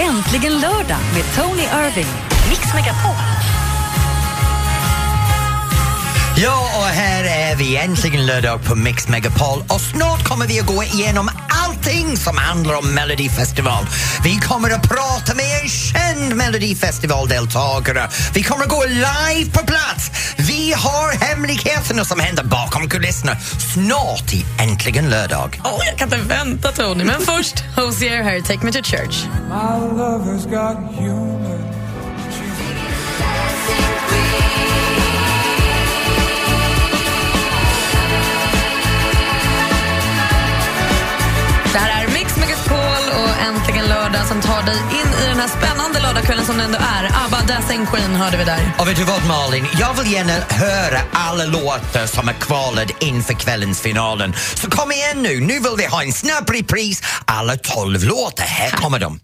Äntligen lördag med Tony Irving. Mix Megapol. Ja, och här är vi äntligen lördag på Mix Megapol och snart kommer vi att gå igenom allting som handlar om Melodifestival. Vi kommer att prata med en känd Melodifestivaldeltagare. Vi kommer att gå live på plats. Vi har hemligheterna som händer bakom kulisserna snart i Äntligen lördag. Åh, jag kan inte vänta, Tony. Men först, Hosier här, Take Me To Church. Lördag som tar dig in i den här spännande lördagskvällen som det ändå är. ABBA, Dancing Queen hörde vi där. Och vet du vad Malin, jag vill gärna höra alla låtar som är kvalade inför kvällens finalen. Så kom igen nu, nu vill vi ha en snabb repris, alla tolv låtar. Här kommer de.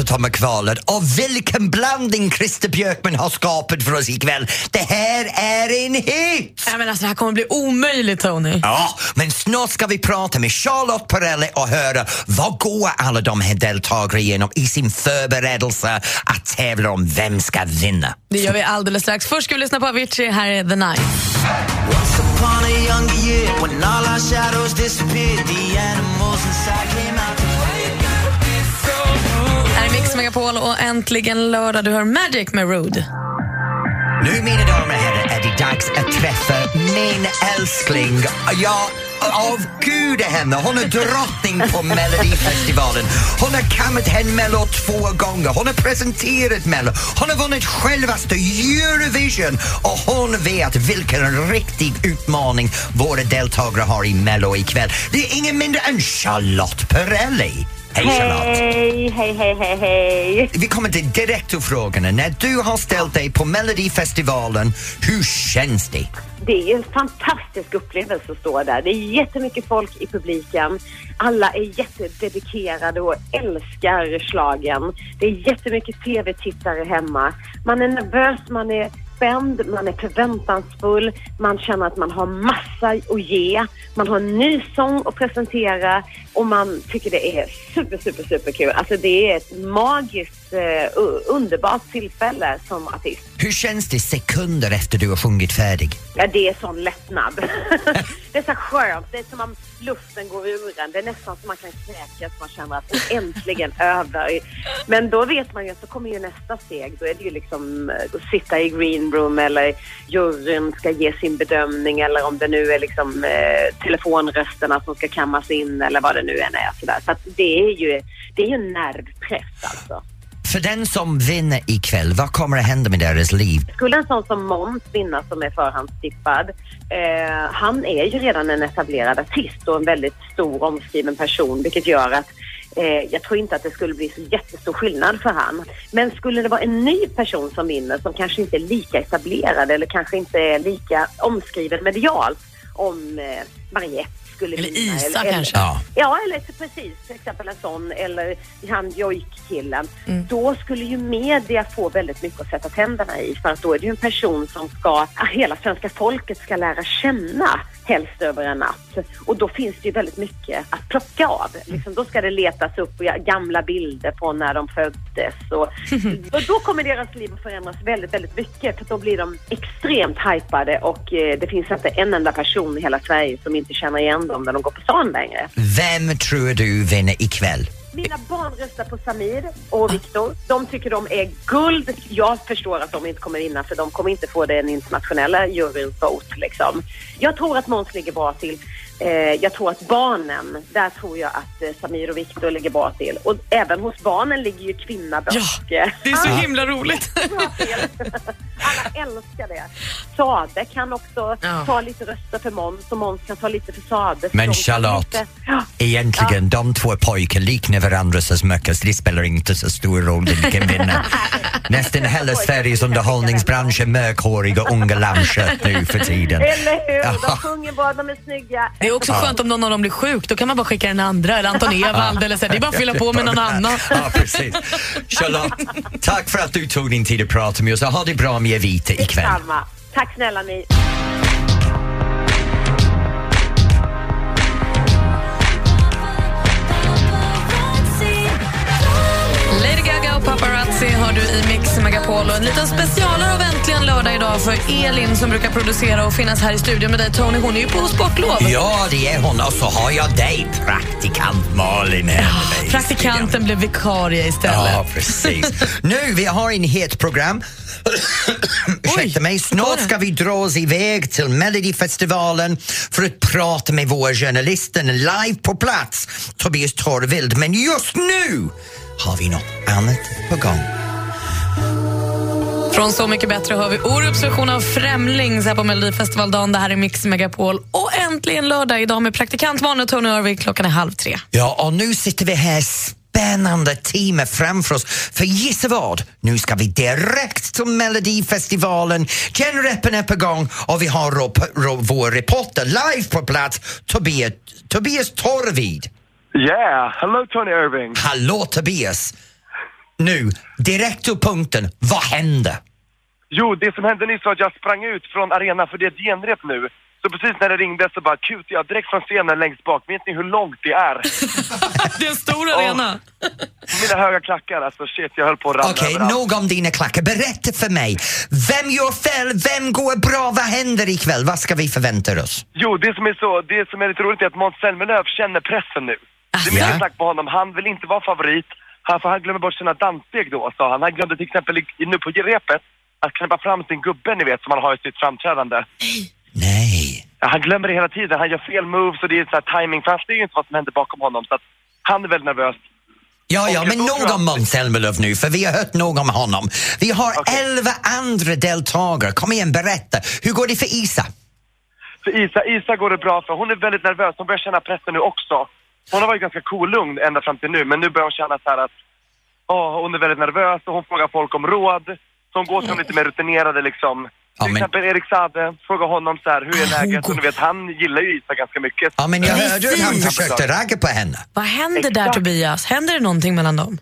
Är kvalade. Och vilken blandning Christer Björkman har skapat för oss ikväll. Det här är en hit! Ja, men alltså, det här kommer bli omöjligt, Tony. Ja, men snart ska vi prata med Charlotte Perrelli och höra vad går alla de här deltagarna igenom i sin förberedelse att tävla om vem ska vinna. Det gör vi alldeles strax. Först ska vi lyssna på Avicii. Här är The Night. Once upon a younger year, when all our shadows disappeared, the animals inside came out Megapol och äntligen lördag. Du hör Magic med Rude. Nu mina damer och herrar är det dags att träffa min älskling. Ja, avgudar henne. Hon är drottning på Melodifestivalen. Hon har kammat hem Mello två gånger. Hon har presenterat Mello. Hon har vunnit självaste Eurovision och hon vet vilken riktig utmaning våra deltagare har i Mello ikväll. Det är ingen mindre än Charlotte Perrelli. Hej Charlotte! Hej, hej, hej, hej, hej. Vi kommer till direkt till frågorna. När du har ställt dig på Melodifestivalen, hur känns det? Det är en fantastisk upplevelse att stå där. Det är jättemycket folk i publiken. Alla är jättededikerade och älskar slagen. Det är jättemycket tv-tittare hemma. Man är nervös, man är spänd, man är förväntansfull, man känner att man har massa att ge. Man har en ny sång att presentera och man tycker det är super, super, super kul. Alltså det är ett magiskt, eh, underbart tillfälle som artist. Hur känns det sekunder efter du har sjungit färdig? Ja, det är sån lättnad. det är så skönt. Det är som om luften går ur en. Det är nästan som man kan kräkas. Man känner att det äntligen över. Men då vet man ju att så kommer ju nästa steg. Då är det ju liksom eh, att sitta i green room eller juryn ska ge sin bedömning eller om det nu är liksom eh, telefonrösterna som ska kammas in eller vad det nu än är. Så, så det är ju det är ju nervpress alltså. För den som vinner ikväll, vad kommer att hända med deras liv? Skulle en sån som Måns vinna som är förhandstippad, eh, han är ju redan en etablerad artist och en väldigt stor omskriven person vilket gör att eh, jag tror inte att det skulle bli så jättestor skillnad för han. Men skulle det vara en ny person som vinner som kanske inte är lika etablerad eller kanske inte är lika omskriven medialt om eh, Mariette skulle Eller vinna. Isa eller, kanske. Ja. Ja, eller precis. Till exempel en sån, eller han jojk-killen. Mm. Då skulle ju media få väldigt mycket att sätta tänderna i för att då är det ju en person som ska, ah, hela svenska folket ska lära känna helst över en natt. Och då finns det ju väldigt mycket att plocka av. Liksom, då ska det letas upp gamla bilder på när de föddes och, och då kommer deras liv att förändras väldigt, väldigt mycket för då blir de extremt hypade och eh, det finns inte en enda person i hela Sverige som inte känner igen dem när de går på stan längre. Vem tror du vinner ikväll? Mina barn röstar på Samir och Viktor. De tycker de är guld. Jag förstår att de inte kommer vinna för de kommer inte få den internationella juryns vote liksom. Jag tror att Måns ligger bra till. Eh, jag tror att barnen, där tror jag att eh, Samir och Viktor ligger bra till. Och även hos barnen ligger ju kvinna bra. Ja, det är så himla roligt. Alla älskar det. Sade kan också Ja. ta lite röster för Måns och Måns kan ta lite för Sade. Men Charlotte, lite- Ja. egentligen de två pojkarna liknar varandra så mycket så det spelar inte så stor roll vilken vinner. Nästan hela Sveriges underhållningsbransch är mörkhåriga unga lammkött nu för tiden. Eller hur? Ja. De sjunger bra, de är snygga. Det är också skönt om någon av dem blir sjuk. Då kan man bara skicka den andra, eller Anton Ewald. Eller så. Det är bara att fylla på med någon annan. Ja, precis. Charlotte, tack för att du tog din tid att prata med oss ha det bra med Evita ikväll. Detsamma. Tack snälla ni. Och Paparazzi har du i Mix Megapol. Och en liten specialare av Äntligen lördag idag för Elin som brukar producera och finnas här i studion med dig Tony. Hon är ju på sportlov. Ja, det är hon och så har jag dig, praktikant Malin här med mig. Praktikanten blev vikarie istället. Ja, precis. nu, vi har en het program. Ursäkta mig, snart ska vi dra oss iväg till Melodifestivalen för att prata med vår journalisten live på plats, Tobias Torvild. Men just nu har vi något annat på gång. Från Så mycket bättre hör vi Orups version av Främlings här på Melodifestivaldagen. Det här är Mix Megapol. Och äntligen lördag idag med praktikant Malin och Tony Irving. Klockan är halv tre. Ja, och nu sitter vi här spännande timme framför oss. För gissa vad? Nu ska vi direkt till Melodifestivalen. Genrepen är på gång och vi har vår reporter live på plats, Tobias, Tobias Torvid. Yeah, hello Tony Irving. Hallå Tobias! Nu, direkt till punkten. Vad hände? Jo, det som hände nyss var att jag sprang ut från arenan för det är ett genrep nu. Så precis när det ringde så bara kut jag direkt från scenen längst bak. Vet ni hur långt det är? Det är en stor arena. Mina höga klackar, alltså shit jag höll på att ramla Okej, överallt. nog om dina klackar. Berätta för mig. Vem gör fel? Vem går bra? Vad händer ikväll? Vad ska vi förvänta oss? Jo, det som är så, det som är lite roligt är att Måns Zelmerlöw känner pressen nu. Det är mycket Ja. snack på honom, han vill inte vara favorit. Han, för han glömmer bort sina danssteg då, sa han. Han glömde till exempel nu på repet att knäppa fram sin gubbe, ni vet, som han har i sitt framträdande. Nej. Ja, Han glömmer det hela tiden. Han gör fel moves och det är så här timing. För han ser ju inte vad som händer bakom honom. Så att han är väldigt nervös. Ja, ja, men nog om Måns Zelmerlöw nu, för vi har hört nog om honom. Vi har Okej. elva andra deltagare. Kom igen, berätta. Hur går det för Isa? För Isa, Isa går det bra för. Hon är väldigt nervös. Hon börjar känna pressen nu också. Hon har varit ganska cool och lugn ända fram till nu. Men nu börjar hon känna så här att åh, hon är väldigt nervös och hon frågar folk om råd. Så hon går till de lite mer rutinerade liksom. Ja, till men- exempel Erik Sade, fråga honom så här, hur är Ah, läget? Och du vet, han gillar ju Isa ganska mycket. Ja, men jag hörde att han försökte ragga på henne. Vad händer där Exakt. Tobias? Händer det någonting mellan dem?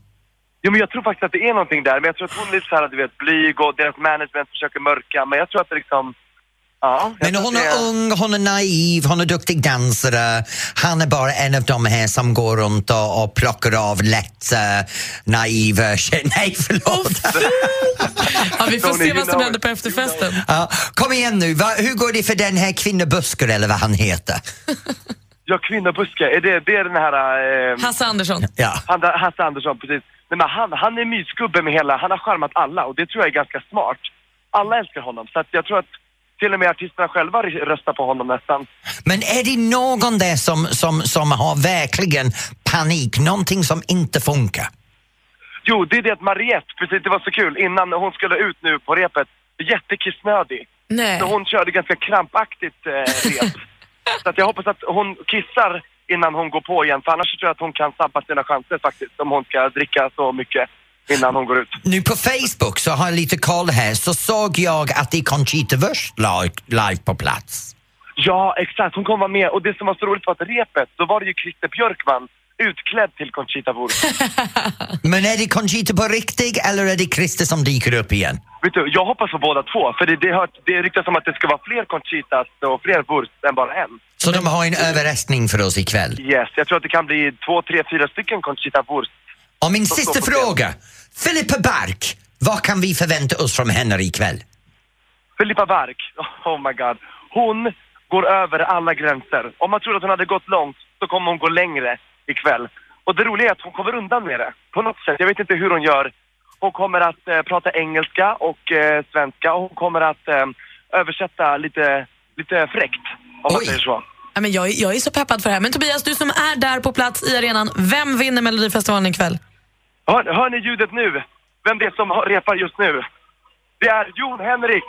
Jo men jag tror faktiskt att det är någonting där. Men jag tror att hon är lite så här, du vet, blyg och deras management försöker mörka. Men jag tror att det liksom, ja. jag Men hon är ung, hon är naiv, hon är duktig dansare. Han är bara en av de här som går runt och, och plockar av lätt uh, naiva tjejer. Nej, förlåt. Ja, vi får Tony, se vad som händer på efterfesten. Ja, kom igen nu, Va, hur går det för den här kvinnobusker eller vad han heter? Ja, kvinnobuske, är det, det är den här... Eh, Hasse Andersson. Ja. han, Hasse Andersson, precis. Nej, men han, han är mysgubbe med hela, han har charmat alla och det tror jag är ganska smart. Alla älskar honom, så att jag tror att till och med artisterna själva röstar på honom nästan. Men är det någon där som, som, som har verkligen panik, någonting som inte funkar? Jo, det är det att Mariette, precis det var så kul, innan hon skulle ut nu på repet, jättekissnödig. Nej. Så hon körde ganska krampaktigt eh, rep. så att jag hoppas att hon kissar innan hon går på igen, för annars tror jag att hon kan sabba sina chanser faktiskt, om hon ska dricka så mycket innan hon går ut. Nu på Facebook så har jag lite koll här så såg jag att det är Conchita Wurst live, på plats. Ja, exakt. Hon kommer vara med. Och det som var så roligt var att repet, då var det ju Christer Björkman utklädd till Conchita Wurst. Men är det Conchita på riktigt eller är det Christer som dyker upp igen? Vet du, jag hoppas på båda två. För det, det, hört, det ryktas om att det ska vara fler Conchitas och fler Wurst än bara en. Så de har en överraskning för oss ikväll. Yes, jag tror att det kan bli två, tre, fyra stycken Conchita Wurst. Och min sista fråga. Filippa Bark, vad kan vi förvänta oss från henne ikväll? Filippa Bark, oh my god. Hon går över alla gränser. Om man trodde att hon hade gått långt så kommer hon gå längre ikväll. Och det roliga är att hon kommer undan med det. På något sätt. Jag vet inte hur hon gör. Hon kommer att eh, prata engelska och eh, svenska och hon kommer att eh, översätta lite, lite fräckt. Om man Oj. säger så. Ja, men jag, är- jag är så peppad för det här. Men Tobias, du som är där på plats i arenan, vem vinner Melodifestivalen ikväll? Hör, hör ni ljudet nu? Vem det är som repar just nu? Det är Jon Henrik.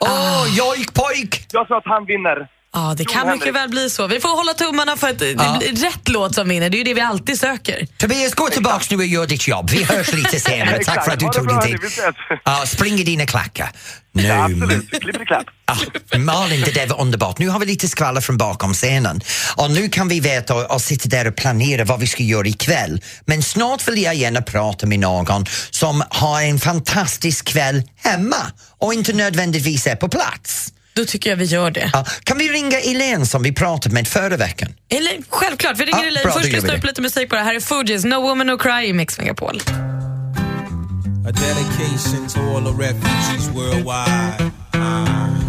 Åh, jojk pojk! Jag sa att han vinner. Ja, det kan mycket väl bli så. Vi får hålla tummarna för att det Ja. blir rätt låt som vinner. Det är ju det vi alltid söker. Tobias, gå tillbaks nu och gör ditt jobb. Vi hörs lite senare. Tack för att du tog din tid. Ja, spring i dina klackar. Nu, Ja, absolut. Klippity-klapp. Ah, Malin, det där var underbart. Nu har vi lite skvaller från bakom scenen. Och nu kan vi veta och, och sitta där och planera vad vi ska göra ikväll. Men snart vill jag gärna prata med någon som har en fantastisk kväll hemma och inte nödvändigtvis är på plats. Då tycker jag vi gör det. Ja, kan vi ringa Elaine som vi pratade med förra veckan? Eller självklart, vi ringer Ja, Elaine. bra, Först lyssnar vi upp lite musik på det. Här är Fugees, No Woman No Cry i Mix Megapol. A dedication to all the refugees worldwide. Uh,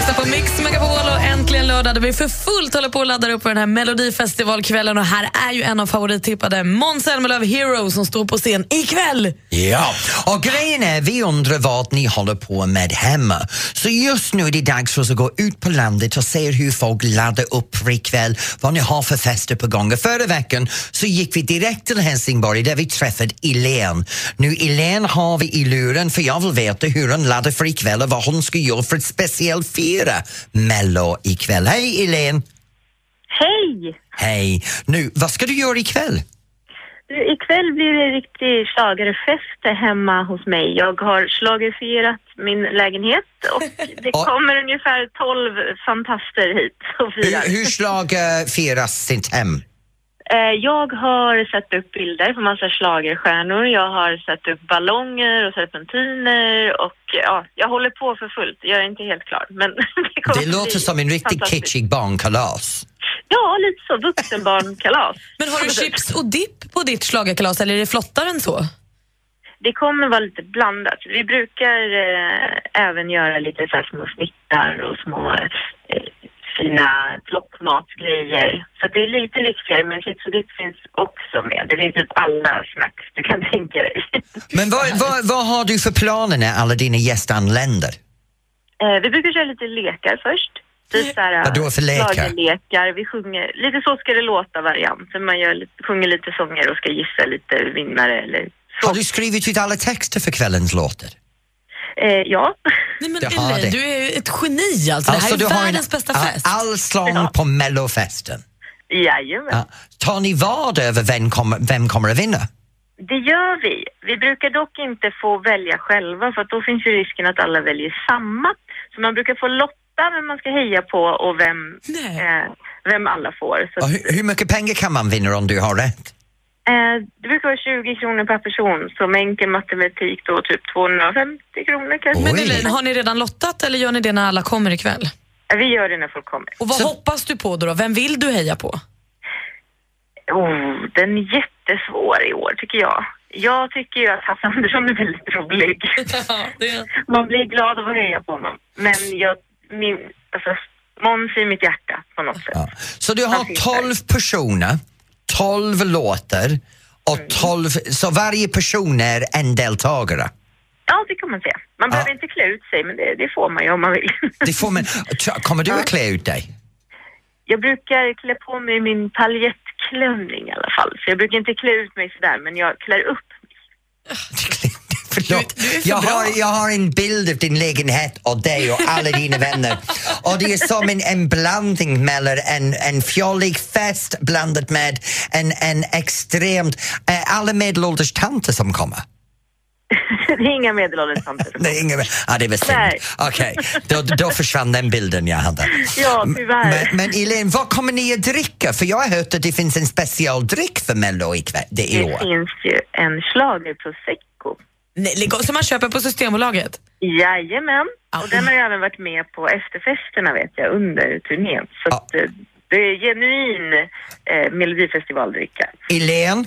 lyssnar på Mix Megapol och äntligen lördag där vi för fullt håller på att ladda upp för den här Melodifestivalkvällen och här är ju en av favorittippade Måns Zelmerlöw Hero som står på scen ikväll. Ja, och grejen är vi undrar vad ni håller på med hemma. Så just nu är det dags för oss att gå ut på landet och se hur folk laddar upp för ikväll, vad ni har för fester på gång. Förra veckan så gick vi direkt till Helsingborg där vi träffade Elaine. Nu Elaine har vi i luren för jag vill veta hur hon laddar för ikväll och vad hon ska göra för ett speciellt fira Mello ikväll. Hej Elaine! Hej! Hej! Nu, vad ska du göra ikväll? Du, Ikväll blir det riktig schlagerfest hemma hos mig. Jag har schlagerfierat min lägenhet och det kommer ungefär 12 fantaster hit och firar. Hur, hur slag firas sitt hem? Eh, Jag har satt upp bilder på massa schlagerstjärnor. Jag har satt upp ballonger och serpentiner och ja, jag håller på för fullt. Jag är inte helt klar, men det Det låter som en riktigt kitschig barnkalas. Ja, lite så. Vuxenbarnkalas. Men har du chips och dipp på ditt schlagerkalas eller är det flottare än så? Det kommer vara lite blandat. Vi brukar eh, även göra lite så här små snittar och små eh, fina plockmatgrejer. Så det är lite lyxigare, men chips och dipp finns också med. Det finns typ alla snacks du kan tänka dig. Men vad, vad, vad har du för planer när alla dina gäster anländer? Eh, vi brukar köra lite lekar först. Typ så här, Vad då för lekar? schlagerlekar. Vi sjunger, lite så ska det låta variant. Så Man gör, sjunger lite sånger och ska gissa lite vinnare eller så. Har du skrivit ut alla texter för kvällens låtar? Eh, ja. Nej men Det har Elaine, det. du är ett geni alltså. det här du är världens bästa all- fest. allsång Ja. på mellofesten. Jajamän. Ja. Tar ni vad över vem kommer, vem kommer att vinna? Det gör vi. Vi brukar dock inte få välja själva för att då finns ju risken att alla väljer samma. Så man brukar få lotta vem man ska heja på och vem, eh, vem alla får. Så, Och hur, hur mycket pengar kan man vinna om du har rätt? Eh, det brukar vara 20 kronor per person, med enkel matematik då typ 250 kronor kanske. Men Oj. Elaine, har ni redan lottat eller gör ni det när alla kommer ikväll? Eh, Vi gör det när folk kommer. Och vad Så- hoppas du på då, då? Vem vill du heja på? Oh, den är jättesvår i år tycker jag. Jag tycker ju att Hasse Andersson är väldigt rolig. Man blir glad av att heja på honom. Men jag, min, alltså, Måns i mitt hjärta på något sätt. Ja. Så du har Han finns där. 12 personer, 12 låtar och Mm. 12, så varje person är en deltagare? Ja, det kan man säga. Man Ja. behöver inte klä ut sig, men det, det får man ju om man vill. Det får man, kommer du att klä ut dig? Jag brukar klä på mig min paljettklänning i alla fall. Så jag brukar inte klä ut mig sådär, men jag klär upp mig. Förlåt. Du- du är för jag, har, jag har en bild av din lägenhet och dig och alla dina vänner. Och det är som en, en blandning mellan en, en fjollig fest blandat med en, en extremt... eh, alla medelålders tanter som kommer. det är inga medelålders tanter. Nej, ingen, ja, det är väl synd. Okej, då, då försvann den bilden jag hade. Ja, tyvärr. Men, men Elaine, vad kommer ni att dricka? För jag har hört att det finns en specialdryck för Mello det i Det år. finns ju en schlager prosecco. Nej, lägg av, som man köper på Systembolaget. Jajamän, Ja. och den har ju även varit med på efterfesterna vet jag under turnén. Så eh, det är genuin eh, melodifestivaldricka. Elaine,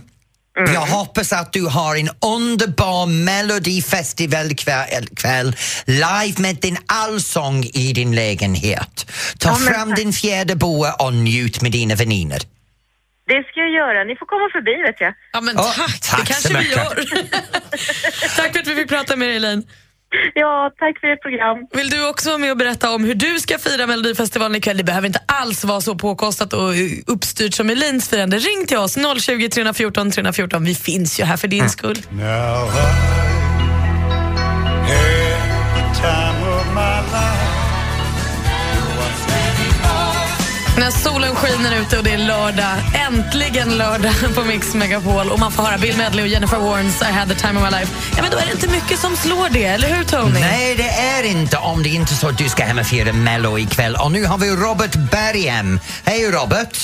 Mm. jag hoppas att du har en underbar melodifestivalkväll kväll, live med din allsång i din lägenhet. Ta Ja, fram tack. din fjärde boa och njut med dina vänner. Det ska jag göra. Ni får komma förbi vet jag. Ja, men Ja, tack. tack det kanske vi gör. tack för att vi fick prata med dig, Elaine. Ja, tack för ert program. Vill du också vara med och berätta om hur du ska fira Melodifestivalen ikväll? Det behöver inte alls vara så påkostat och eh, uppstyrt som Elins firande. Ring till oss, 020 314 314. Vi finns ju här för din skull. Now skiner ute och det är lördag, äntligen lördag på Mix Megapol och man får höra Bill Medley och Jennifer Warnes I had the time of my life. Ja, men då är det inte mycket som slår det, eller hur Tony? Nej, det är inte om det är inte så att du ska hem och fira Mello ikväll. Och nu har vi Robert Berghem. Hej Robert!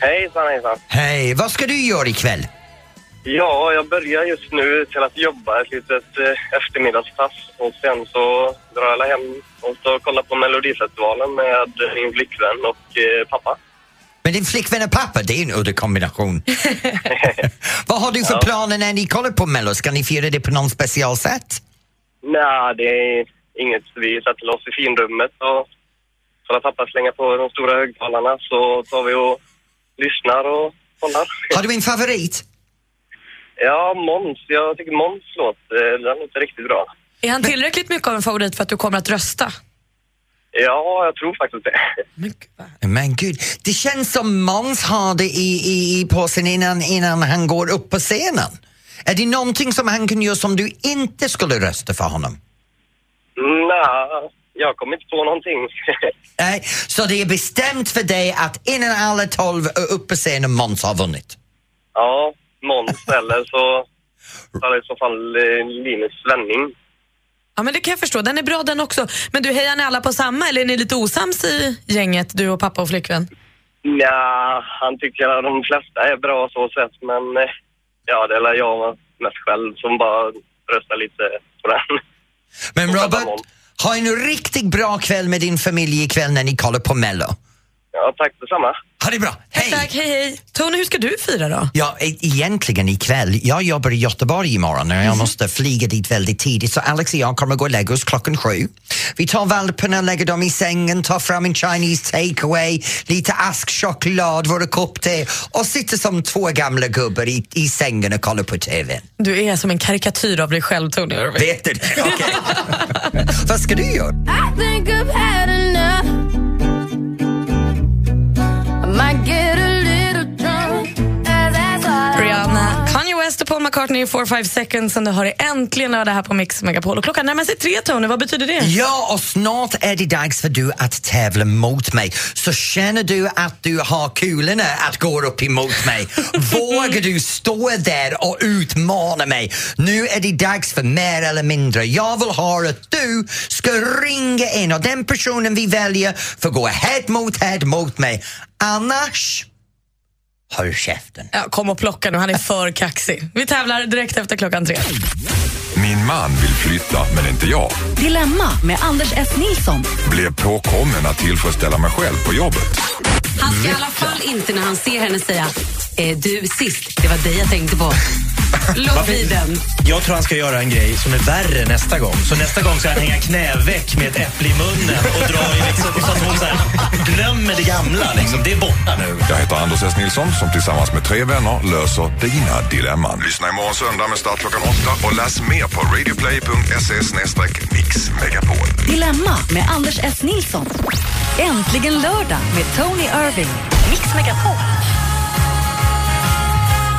Hejsan, hejsan. Hej, vad ska du göra ikväll? Ja, jag börjar just nu till att jobba ett litet eh, eftermiddagspass och sen så drar jag hem och så kollar på Melodifestivalen med min flickvän och eh, pappa. Men din flickvän och pappa, det är en udda kombination. vad har du för planer när ni kollar på Mello? Ska ni fira det på någon speciell sätt? Nej, det är inget. Vi sätter oss i finrummet och så när pappa slänger på de stora högtalarna så tar vi och lyssnar och kollar. Har du en favorit? Ja, Måns. Jag tycker Måns låt, eh, den låter riktigt bra. Är han tillräckligt mycket av en favorit för att du kommer att rösta? Ja, jag tror faktiskt det. Men gud, vad- Men gud, det känns som Måns har det i, i, i påsen innan, innan han går upp på scenen. Är det någonting som han kan göra som du inte skulle rösta för honom? Nej, jag kommer inte på någonting. Nej, så det är bestämt för dig att innan alla tolv är uppe på scenen Måns har vunnit? Ja, Måns eller så eller i så fall eh, Linus Svenning. Ja, men det kan jag förstå. Den är bra den också. Men du, hejar ni alla på samma eller är ni lite osams i gänget, du och pappa och flickvän? Ja, han tycker att de flesta är bra så sett, men eh, ja, det är jag mest själv som bara röstar lite på den. Men Robert, ha en riktigt bra kväll med din familj ikväll när ni kollar på Mello. Ja, tack detsamma. Ha det bra, hej! Tack, hej hej. Tony, hur ska du fira då? Ja, e- egentligen ikväll. Jag jobbar i Göteborg imorgon och jag Mhm. måste flyga dit väldigt tidigt så Alex och jag kommer gå och lägga oss klockan sju. Vi tar valparna, lägger dem i sängen, tar fram en Chinese takeaway, lite askchoklad, våra kopp te och sitter som två gamla gubbar i, i sängen och kollar på TV. Du är som en karikatyr av dig själv, Tony. Vet du det? Okej. Vad ska du göra? I think I've had McCartney i 4-5 seconds och det har det äntligen lördag här på Mix Megapol. Och klockan närmar sig tre, Tony. Vad betyder det? Ja, och snart är det dags för du att tävla mot mig. Så känner du att du har kulorna att gå upp emot mig? Vågar du stå där och utmana mig? Nu är det dags för mer eller mindre. Jag vill ha att du ska ringa in och den personen vi väljer får gå head mot head mot mig. Annars, håll käften. Ja, kom och plocka nu, han är för kaxig. Vi tävlar direkt efter klockan tre. Min man vill flytta, men inte jag. Dilemma med Anders S. Nilsson. Blev påkommen att tillfredsställa mig själv på jobbet. Han ska i alla fall inte när han ser henne säga eh, du sist, det var dig jag tänkte på. Låt bli den. Jag tror han ska göra en grej som är värre nästa gång. Så nästa gång ska han hänga knäveck med ett äpple i munnen och dra i liksom, så att hon så här, glömmer det gamla. Liksom. Det är borta nu. Jag heter Anders S. Nilsson som tillsammans med tre vänner löser dina dilemman. Lyssna imorgon söndag med start klockan åtta och läs mer på radioplay.se mixmegapol. Dilemma med Anders S. Nilsson. Äntligen lördag med Tony Irving. Mix Megapol.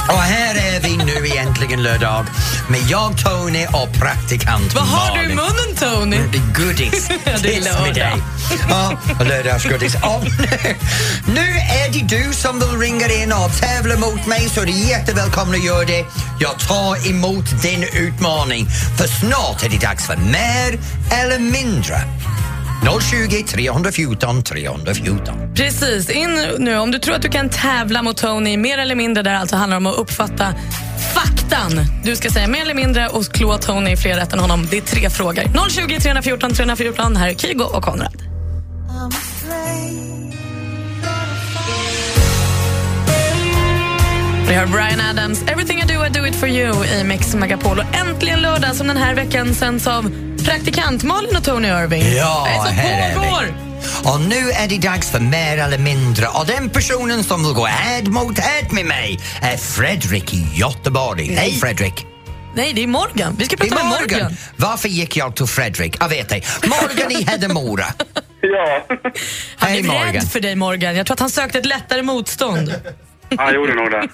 Och här är vi nu egentligen lördag med jag, Tony och praktikant Vad har du i munnen, Tony? Det är godis. Det är Kiss med lördag. dig. Ja, lördagsgodis. Nu, nu är det du som vill ringa in och tävla mot mig så är du jättevälkommen att göra det. Jag tar emot din utmaning för snart är det dags för mer eller mindre. 020 314 314. Precis, in nu om du tror att du kan tävla mot Tony mer eller mindre där alltså handlar om att uppfatta faktan. Du ska säga mer eller mindre och klå Tony i fler rätt än honom. Det är tre frågor. 020 314 314. Här är Kygo och Konrad. Vi har Brian Adams, Everything I do I do it for you i Mix Megapol. Och äntligen lördag som den här veckan sänds av praktikant Malin och Tony Irving. Ja, det är så här är pågår. vi. Och nu är det dags för mer eller mindre och den personen som vill gå head mot head med mig är Fredrik i Göteborg. Hej Fredrik! Nej, det är Morgan. Vi ska prata är med Morgan. Morgan. Varför gick jag till Fredrik? Jag vet ej. Morgan i Hedemora. Ja. Han blev Morgan. rädd för dig, Morgan. Jag tror att han sökte ett lättare motstånd. Han gjorde nog det.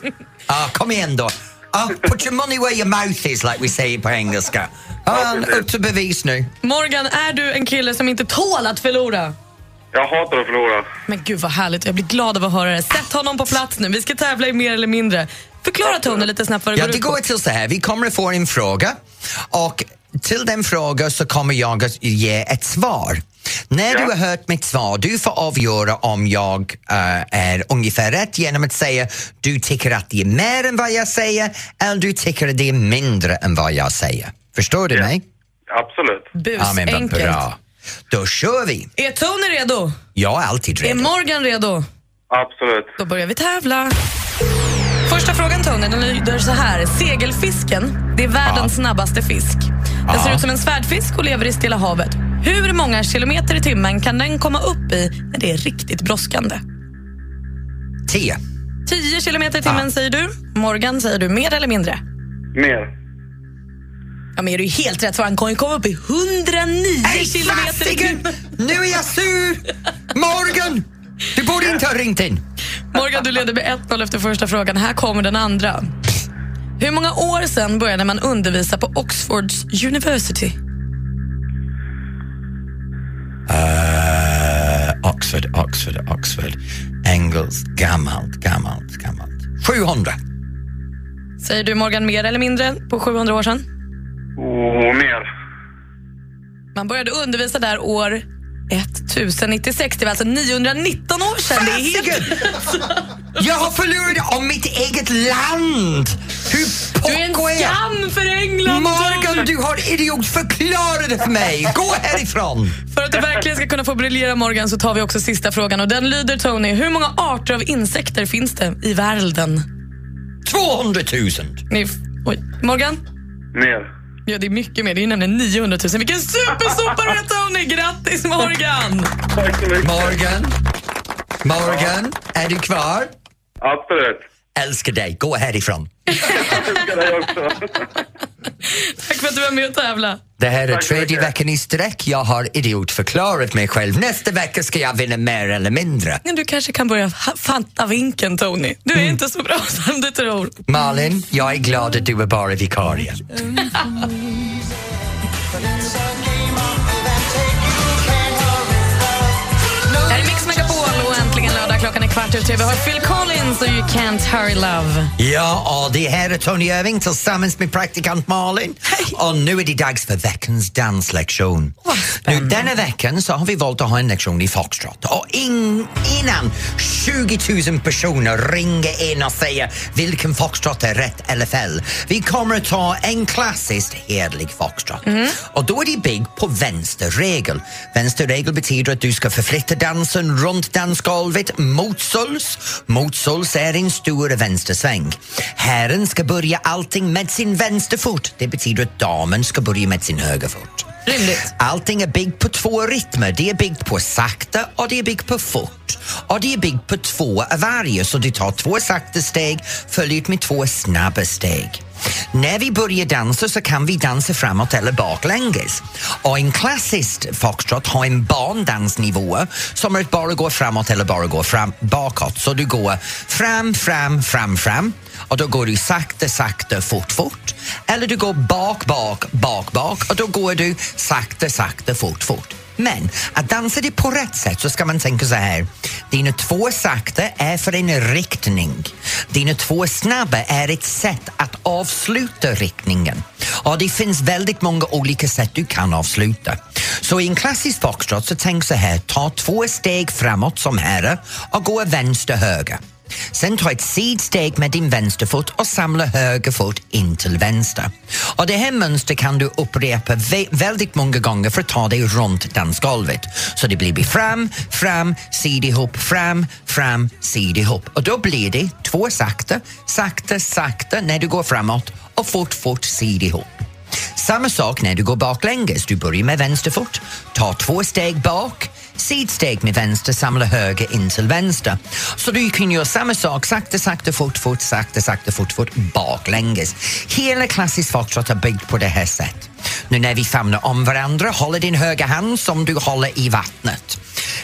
Ah, kom igen då. Ah, put your money where your mouth is, like we say på engelska. Ah, upp till bevis nu. Morgan, är du en kille som inte tål att förlora? Jag hatar att förlora. Men gud vad härligt, jag blir glad av att höra det. Sätt honom på plats nu, vi ska tävla i mer eller mindre. Förklara Tony lite snabbt vad det Ja, går det ut på. går till så här. Vi kommer att få en fråga och till den frågan så kommer jag att ge ett svar. När du har hört mitt svar, du får avgöra om jag eh, är ungefär rätt genom att säga du tycker att det är mer än vad jag säger eller du tycker att det är mindre än vad jag säger. Förstår du mig? Absolut. Ja, men vad Busenkelt. bra. Då kör vi. Är Tony redo? Jag är alltid Är redo. Morgan redo? Absolut. Då börjar vi tävla. Första frågan Tony, den lyder så här. Segelfisken, det är världens snabbaste fisk. Den Ja. ser ut som en svärdfisk och lever i Stilla havet. Hur många kilometer i timmen kan den komma upp i när det är riktigt brådskande? Tio. 10 kilometer i timmen säger du. Morgan, säger du mer eller mindre? Mer. Ja, men är du helt rätt för han kan ju komma upp i 109 kilometer i timmen. Nu är jag sur! Morgan! Du borde inte ha ringt in. Morgan, du leder med 1-0 efter första frågan. Här kommer den andra. Hur många år sedan började man undervisa på Oxfords University? Uh, Oxford, Oxford, Oxford. Engels, gammalt, gammalt, gammalt. 700. Säger du Morgan mer eller mindre på 700 år sedan? Och mer. Man började undervisa där år 1096. Det var alltså 919 år sedan. Det är helt... Jag har förlorat om mitt eget land! Hur Du är en pocko är jag? skam för England! Morgan, du har idiot! Förklara det för mig! Gå härifrån! För att du verkligen ska kunna få briljera Morgan så tar vi också sista frågan och den lyder Tony. Hur många arter av insekter finns det i världen? 200 000. Ni, oj, Morgan? Mer. Ja, det är mycket mer. Det är nämligen 900 000. Vilken supersopare Tony! Grattis Morgan! Tack så mycket. Morgan? Morgan, är du kvar? Absolut. Älskar dig. Gå härifrån. Älskar dig också. Tack för att du var med och tävla. Det här är Tack tredje veckan i sträck. Jag har idiotförklarat mig själv. Nästa vecka ska jag vinna mer eller mindre. Men du kanske kan börja fatta vinken Tony. Du är inte så bra som du tror. Malin, jag är glad att du är bara vikarie. Klockan är kvart ut tre. Vi har Phil Collins och You Can't Hurry Love. Ja, och det här är Tony Irving tillsammans med praktikant Malin. Och nu är det dags för veckans danslektion. Nu, denna veckan så har vi valt att ha en lektion i foxtrot. Och in, innan 20 000 personer ringer in och säger vilken foxtrot är rätt eller fel, vi kommer att ta en klassisk hederlig foxtrot. Och då är det byggd på vänsterregel. Vänsterregel betyder att du ska förflytta dansen runt dansgolvet motsols. Motsols är en stor vänstersväng. Herren ska börja allting med sin vänsterfot. Det betyder att damen ska börja med sin högerfot. Rimligt. Allting är byggt på två rytmer. Det är byggt på sakta och det är byggt på fort. Och det är byggt på två av varje, så du tar två sakta steg följt med två snabba steg. När vi börjar dansa så kan vi dansa framåt eller baklänges. Och en klassisk foxtrot har en barndansnivå som är att bara gå framåt eller bara gå fram, bakåt. Så du går fram, fram, fram, fram och då går du sakta, sakta, fort, fort. Eller du går bak, bak, bak, bak och då går du sakta, sakta, fort, fort. Men att dansa det på rätt sätt så ska man tänka så här. Dina två sakta är för en riktning. Dina två snabba är ett sätt att avsluta riktningen. Och det finns väldigt många olika sätt du kan avsluta. Så i en klassisk foxtrot så tänk så här, ta två steg framåt som herre och gå vänster höger. Sen ta ett sidsteg med din vänsterfot och samla höger fot in till vänster. Och det här mönstret kan du upprepa väldigt många gånger för att ta dig runt dansgolvet. Så det blir fram, fram, sid ihop, fram, fram, sid ihop. Och då blir det två sakta, sakta, sakta när du går framåt och fort, fort, sid ihop. Samma sak när du går baklänges. Du börjar med vänster fot, tar två steg bak, sidsteg med vänster, samla höger in till vänster. Så du kan göra samma sak, sakta, sakta, fort, fort, sakta, sakta, fort, fort, baklänges. Hela klassisk foxtrot är byggd på det här sättet. Nu när vi famnar om varandra, håller din högra hand som du håller i vattnet.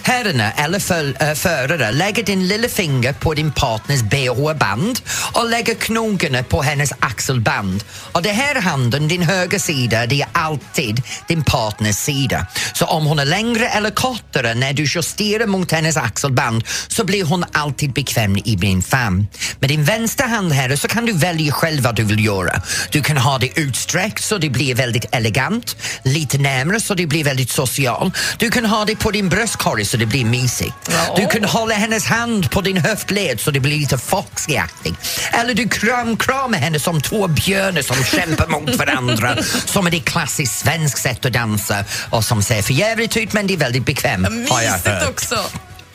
Herrarna eller för, äh, eh, förare lägger din lilla finger på din partners bh-band och lägger knogarna på hennes axelband. Och den här handen, din högra sida, det är alltid din partners sida. Så om hon är längre eller kortare när du justerar mot hennes axelband så blir hon alltid bekväm i din famn. Med din vänstra hand här så kan du välja själv vad du vill göra. Du kan ha det utsträckt så det blir väldigt elegant, lite närmare så det blir väldigt social. Du kan ha det på din bröstkorg så det blir mysigt. Du kan hålla hennes hand på din höftled så det blir lite foxy-aktigt. Eller du kramkramar henne som två björnar som kämpar mot varandra som är det klassiskt svenskt sätt att dansa och som ser för jävligt ut men det är väldigt bekvämt har jag hört. också.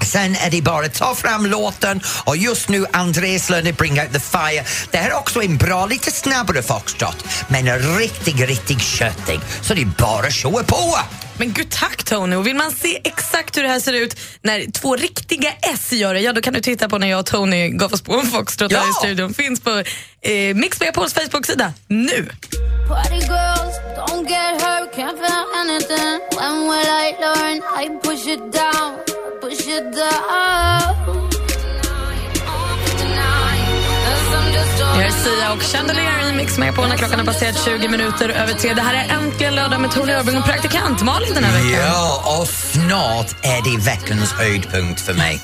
Sen är det bara att ta fram låten och just nu Andres Löner Bring Out The Fire. Det här är också en bra, lite snabbare foxtrot men riktigt, riktigt köttig. Så det är bara att på! Men gud tack Tony! Och vill man se exakt hur det här ser ut när två riktiga S gör det, ja då kan du titta på när jag och Tony gav oss på en foxtrot här i studion. Finns på eh, Mix Megapols Facebook-sida nu. Party Jag är Sia och Chandelier i Mix Megapol när klockan har passerat 20 minuter över tre. Det här är Äntligen lördag med Tony Irving och praktikant Malin den här veckan. Ja, och snart är det veckans höjdpunkt för mig.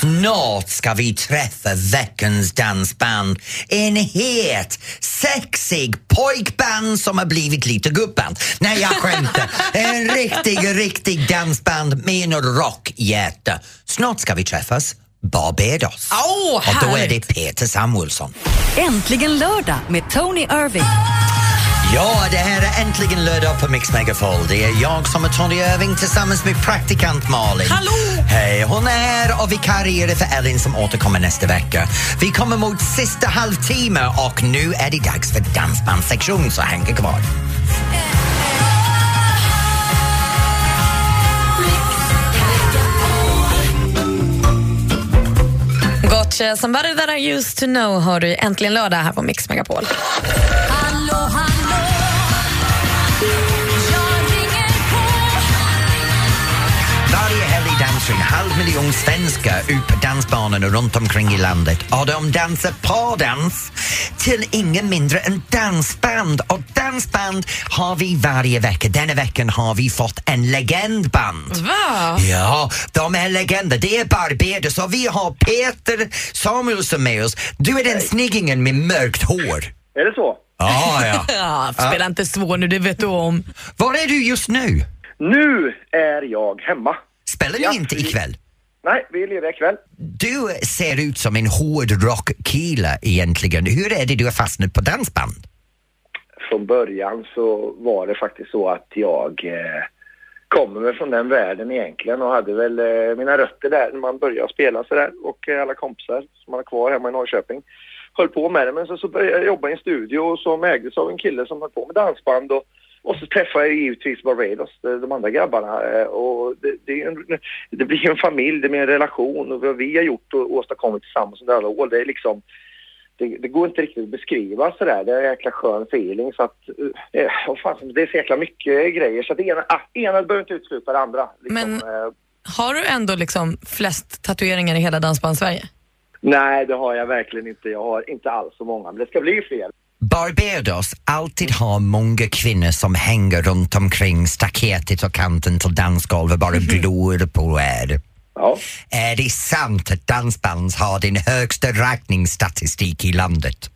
Snart ska vi träffa veckans dansband. En het, sexig pojkband som har blivit lite gubband. Nej, jag skämtar. En riktig, riktig dansband med en rockhjärta. Snart ska vi träffas Barbados. Åh, och då är det. Peter Samuelsson. Äntligen lördag med Tony Irving. Ja, det här är äntligen lördag på Mix Megapol. Det är jag som är Tony Irving tillsammans med praktikant Malin. Hallå! Hej, hon är här och vikarierar för Ellen som återkommer nästa vecka. Vi kommer mot sista halvtimme och nu är det dags för dansbandssektion, så häng kvar. Somebody that I used to know har du i Äntligen lördag här på Mix Megapol. Miljon svenskar ut på dansbanorna runt omkring i landet och de dansar pardans till ingen mindre än dansband. Och dansband har vi varje vecka. Denna veckan har vi fått en legendband. Va? Ja, de är legender. Det är Barbados och vi har Peter Samuelsson med oss. Du är den snyggingen med mörkt hår. Är det så? Ja, ja. Ja, spela inte svår nu, det vet du om. Var är du just nu? Nu är jag hemma. Spelar du Ja, inte vi- ikväll? Nej, vi är lediga ikväll. Du ser ut som en hård rockkille egentligen. Hur är det du har fastnat på dansband? Från början så var det faktiskt så att jag eh, kommer väl från den världen egentligen och hade väl eh, mina rötter där när man började spela sådär och eh, alla kompisar som man har kvar hemma i Norrköping höll på med det. Men så, så började jag jobba i en studio som ägdes av en kille som höll på med dansband och, och så träffade jag givetvis Barbados, de, andra grabbarna eh, och det, det, en, det blir en familj, det blir en relation och vad vi har gjort och åstadkommit tillsammans under alla år det är liksom det, det går inte riktigt att beskriva sådär. Det är en jäkla skön feeling så att, eh, vad fan, det är så jäkla mycket grejer så att det ena, ah, ena behöver inte utesluta det andra. Liksom, Men eh, har du ändå liksom flest tatueringar i hela Dansband-Sverige? nej, det har jag verkligen inte. Jag har inte alls så många, men det ska bli fler. Barbados alltid har många kvinnor som hänger runt omkring staketet och kanten till dansgolvet bara glor på er. Ja. Är det sant att dansband har den högsta raggningsstatistik i landet?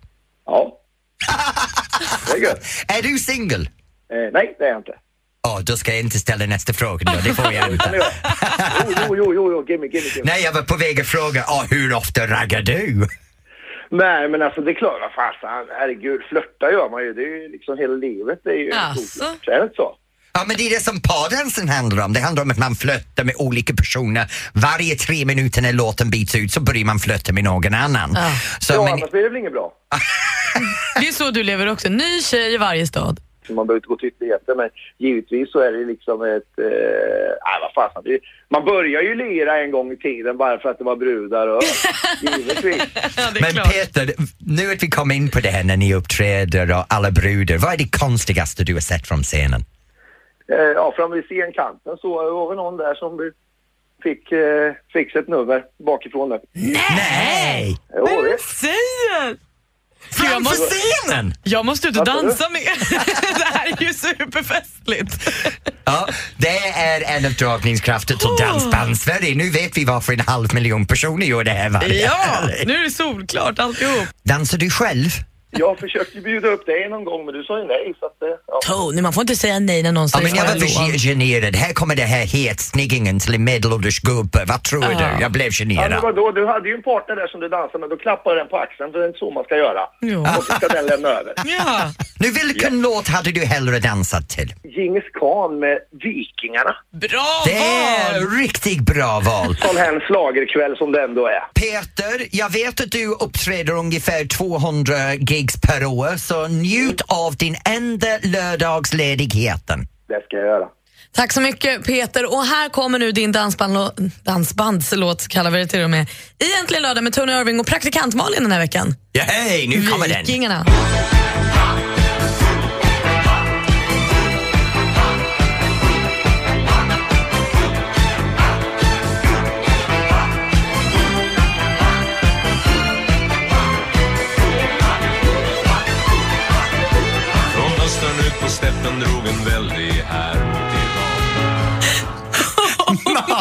Ja. Det är gött. Är du singel? Eh, nej, det är jag inte. Ja, då ska jag inte ställa nästa fråga då, det får jag inte. jo, jo, jo, jo, jo, gimme, gimme, gimme. Nej, jag var på väg att fråga, oh, hur ofta raggar du? Nej, men alltså det är klart, vad fasen, herregud, flörta gör man ju. Det är ju liksom hela livet. Det är ju Jaså? Så är det inte så? Ja, men det är det som pardansen handlar om. Det handlar om att man flörtar med olika personer. Varje tre minuter när låten byts ut så börjar man flörta med någon annan. Ja. Så, ja, men, annars blir det väl inget bra. Det är så du lever också. Ny tjej i varje stad. Så man behöver inte gå till ytterligheter, men givetvis så är det liksom ett... Eh, nej, vad fasen. Det, man börjar ju lira en gång i tiden bara för att det var brudar och... givetvis. men Peter, nu att vi kom in på det här när ni uppträder och alla brudar, vad är det konstigaste du har sett från scenen? Eh, ja, framme vid scenkanten så var det någon där som fick, eh, fick ett nummer bakifrån där. Nej! Jo, visst. Säger! Framför scenen? Jag måste ut och dansa med. det här är ju superfestligt. Ja, det är en av dragningskrafterna till Dansband-Sverige. Nu vet vi varför en halv miljon personer gör det här varje Ja, nu är det solklart alltihop. Dansar du själv? Jag försökte bjuda upp dig någon gång, men du sa ju nej. Så att, eh, ja. Tony, man får inte säga nej när någon Ja, säger men jag var ja, för generad. Här kommer det här hetsniggingen till en medelålders gubbe. Vad tror Ja. du? Jag blev Ja, men generad. vadå? Du hade ju en partner där som du dansade med. Då klappade den på axeln, för det är inte så man ska göra. Ja. Och så ska den lämna över. Ja. Nu, vilken låt hade du hellre dansat till? Djingis khan med Vikingarna. Bra Det är val! riktigt bra val. Sån här en schlagerkväll som det ändå är. Peter, jag vet att du uppträder ungefär 200 gigs per år, så njut av din enda lördagsledigheten. Det ska jag göra. Tack så mycket Peter. Och här kommer nu din dansband, dansbandslåt, kallar vi det till och med. Egentligen lördag med Tony Irving och praktikant Malin den här veckan. Ja, hej, nu kommer den. Vikingarna. Från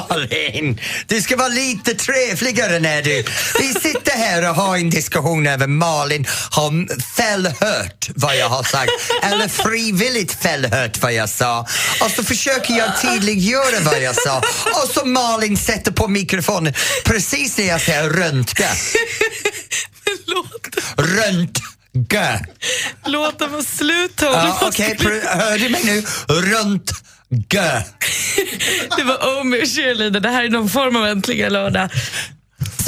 Malin, du ska vara lite trevligare när du... Vi sitter här och har en diskussion över Malin har fällhört vad jag har sagt eller frivilligt fällhört vad jag sa och så försöker jag tydliggöra vad jag sa och så Malin sätter på mikrofonen precis när jag säger röntga. Röntga. Låt den vara slut Tony. Ja, Okej, hör du mig nu? Gah! Det var Omi och cheerleader. Det här är någon form av äntligen lördag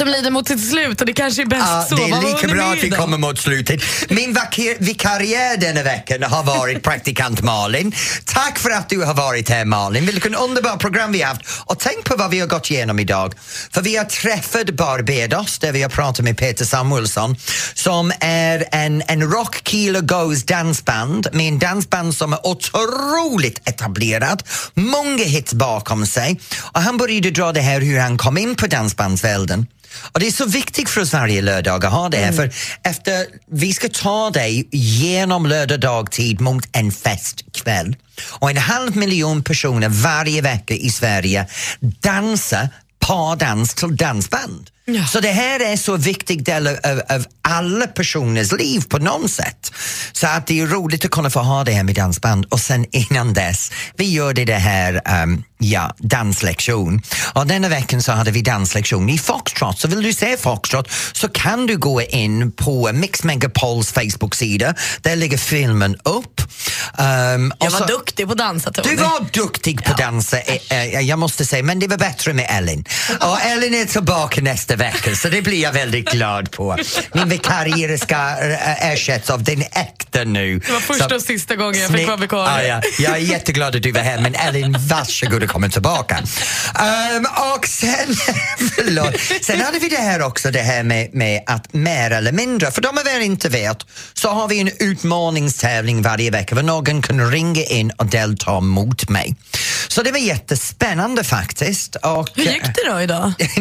som lider mot sitt slut och det kanske är bäst Ja, så. det är lika bra att vi kommer mot slutet. Min vikarriär denna veckan har varit praktikant Malin. Tack för att du har varit här Malin. Vilken underbar program vi har haft. Och tänk på vad vi har gått igenom idag. För vi har träffat Barbados där vi har pratat med Peter Samuelsson som är en, en Rock Kilo Goes dansband med en dansband som är otroligt etablerad. Många hits bakom sig. Och han började dra det här hur han kom in på dansbandsvärlden. Och det är så viktigt för oss varje lördag att ha det här för efter, vi ska ta dig genom lördag dagtid mot en festkväll. Och en halv miljon personer varje vecka i Sverige dansar pardans till dansband. Så det här är så viktig del av, av, av alla personers liv på något sätt. Så att det är roligt att kunna få ha det här med dansband och sen innan dess, vi gör det, det här, um, ja, danslektion. Och denna veckan så hade vi danslektion i Foxtrot. Så vill du se Foxtrot så kan du gå in på Mix Megapols Facebook-sida. Där ligger filmen upp. Um, Jag var duktig på dansa, Tony. Du var duktig på att dansa, eh, eh, jag måste säga, men det var bättre med Ellen. Och Ellen är tillbaka nästa vecka, så det blir jag väldigt glad på. Min vikarie ska eh, ersättas av den äkta nu. Det var första Så- och sista gången jag fick vara vikarie. Ah, ja. Jag är jätteglad att du var här, men Ellen, varsågod Välkommen tillbaka. Um, och sen, förlåt, sen hade vi det här också, det här med, med att mer eller mindre, för de av er inte vet, så har vi en utmaningstävling varje vecka där någon kan ringa in och delta mot mig. Så det var jättespännande faktiskt. Och, Hur gick det då idag?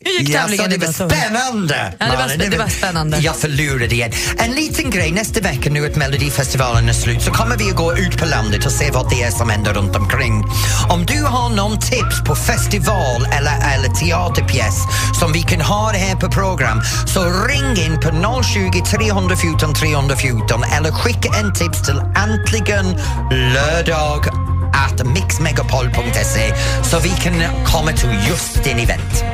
Hur gick Ja, tävlingen det var spännande! Ja, det var, Malin. det var spännande. Jag förlorade igen. En liten grej, nästa vecka nu att Melodifestivalen är slut så kommer vi att gå ut på landet och se vad det är som händer runt omkring. Om du har någon tips på festival eller, eller teaterpjäs som vi kan ha här på program så ring in på 020 314 314 eller skicka en tips till äntligen lördag at mixmegapol.se så vi kan komma till just din event.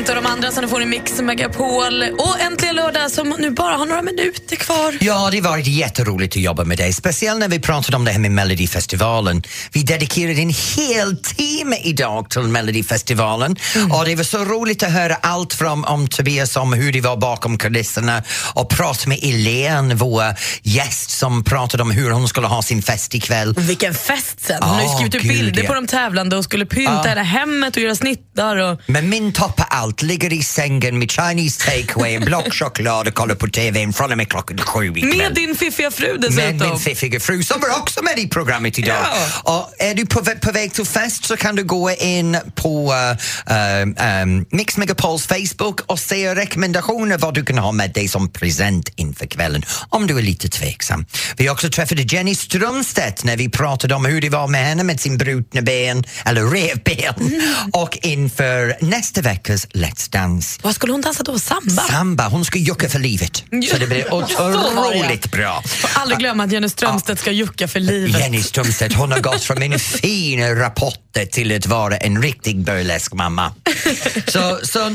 Kent och de andra som du får i Mix Megapol. Och äntligen lördag som nu bara har några minuter kvar. Ja, det har varit jätteroligt att jobba med dig. Speciellt när vi pratade om det här med Melodifestivalen. Vi dedikerade en hel timme idag till Melodifestivalen och det var så roligt att höra allt från om Tobias om hur det var bakom kulisserna och prata med Elaine, vår gäst som pratade om hur hon skulle ha sin fest ikväll. Vilken fest sen! Hon har ju skrivit gud, bilder på de tävlande och skulle pynta Ah. hela hemmet och göra snittar. Och... Men min topp av allt ligger i sängen med Chinese takeaway, en block choklad och kollar på TV från och med klockan sju ikväll. Med din fiffiga fru dessutom. Med min fiffiga fru som var också med i programmet idag. Och är du på, på väg till fest så kan du gå in på uh, um, Mix Megapols Facebook och se rekommendationer vad du kan ha med dig som present inför kvällen om du är lite tveksam. Vi också träffade Jenny Strömstedt när vi pratade om hur det var med henne med sin brutna ben, eller revben, och inför nästa veckas Let's Dance. Vad skulle hon dansa då? Samba? Samba, hon ska jucka för livet. Så det blir otroligt bra. Får aldrig glömma att Jenny Strömstedt ska jucka för livet. Jenny Strömstedt, hon har gått från en fin rapporter till att vara en riktig burlesk mamma. Så, så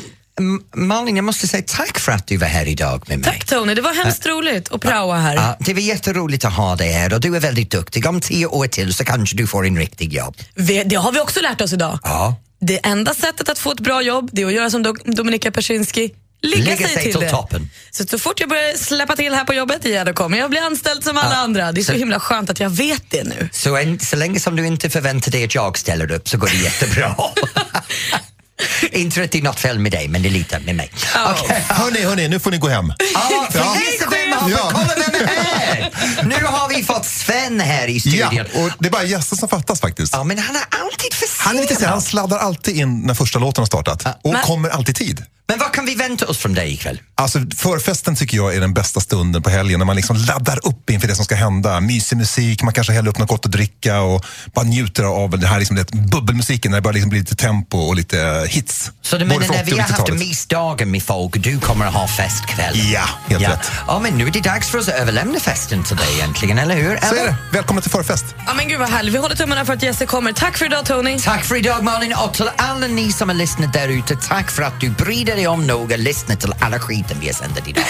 Malin, jag måste säga tack för att du var här idag med mig. Tack Tony, det var hemskt roligt att praoa här. Ja, det var jätteroligt att ha dig här och du är väldigt duktig. Om tio år till så kanske du får en riktig jobb. Vi, det har vi också lärt oss idag. Ja. Det enda sättet att få ett bra jobb det är att göra som Do- Dominika Persinski. Ligga, Lägga sig, sig till, toppen. Så, så fort jag börjar släppa till här på jobbet, ja, då kommer jag bli anställd som alla Ja. andra. Det är så, Så- himla skönt att jag vet det nu. Så, en, så länge som du inte förväntar dig att jag ställer upp så går det jättebra. inte att det är något fel med dig, men det är lite med mig. Okej. Hörni, hörni, nu får ni gå hem. Ja, för Ja. vem Ja. kolla vem är här! Nu har vi fått Sven här i studion. Ja, och det är bara gäster som fattas faktiskt. Ja, men han är alltid för Han är lite sen, han sladdar alltid in när första låten har startat och Men- kommer alltid tid. Men vad kan vi vänta oss från dig ikväll? Alltså förfesten tycker jag är den bästa stunden på helgen när man liksom laddar upp inför det som ska hända. Mysig musik, man kanske häller upp något gott att dricka och bara njuter av det här liksom, det, bubbelmusiken när det bara liksom blir lite tempo och lite hits. Så du menar när 80 vi har haft 90-talet. mysdagar med folk, du kommer att ha festkväll? Ja, helt ja. rätt. Ja, men nu är det dags för oss att överlämna festen till dig egentligen, eller hur? Så eller? är det. Välkommen till förfest. Ja, men gud vad härligt. Vi håller tummarna för att Jesse kommer. Tack för idag Tony. Tack för idag Malin och till alla ni som har lyssnat där ute, tack för att du bryr dig om några, lyssna till alla skiten vi har sänt idag.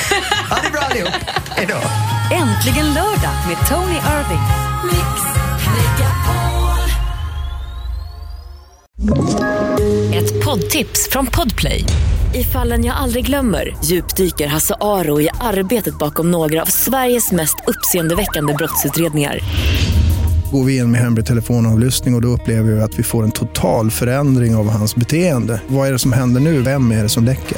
ha det bra allihop, hejdå. Äntligen lördag med Tony Irving. Ett poddtips från Podplay. I fallen jag aldrig glömmer djupdyker Hasse Aro i arbetet bakom några av Sveriges mest uppseendeväckande brottsutredningar. Går vi in med hemlig telefonavlyssning och, och då upplever vi att vi får en total förändring av hans beteende. Vad är det som händer nu? Vem är det som läcker?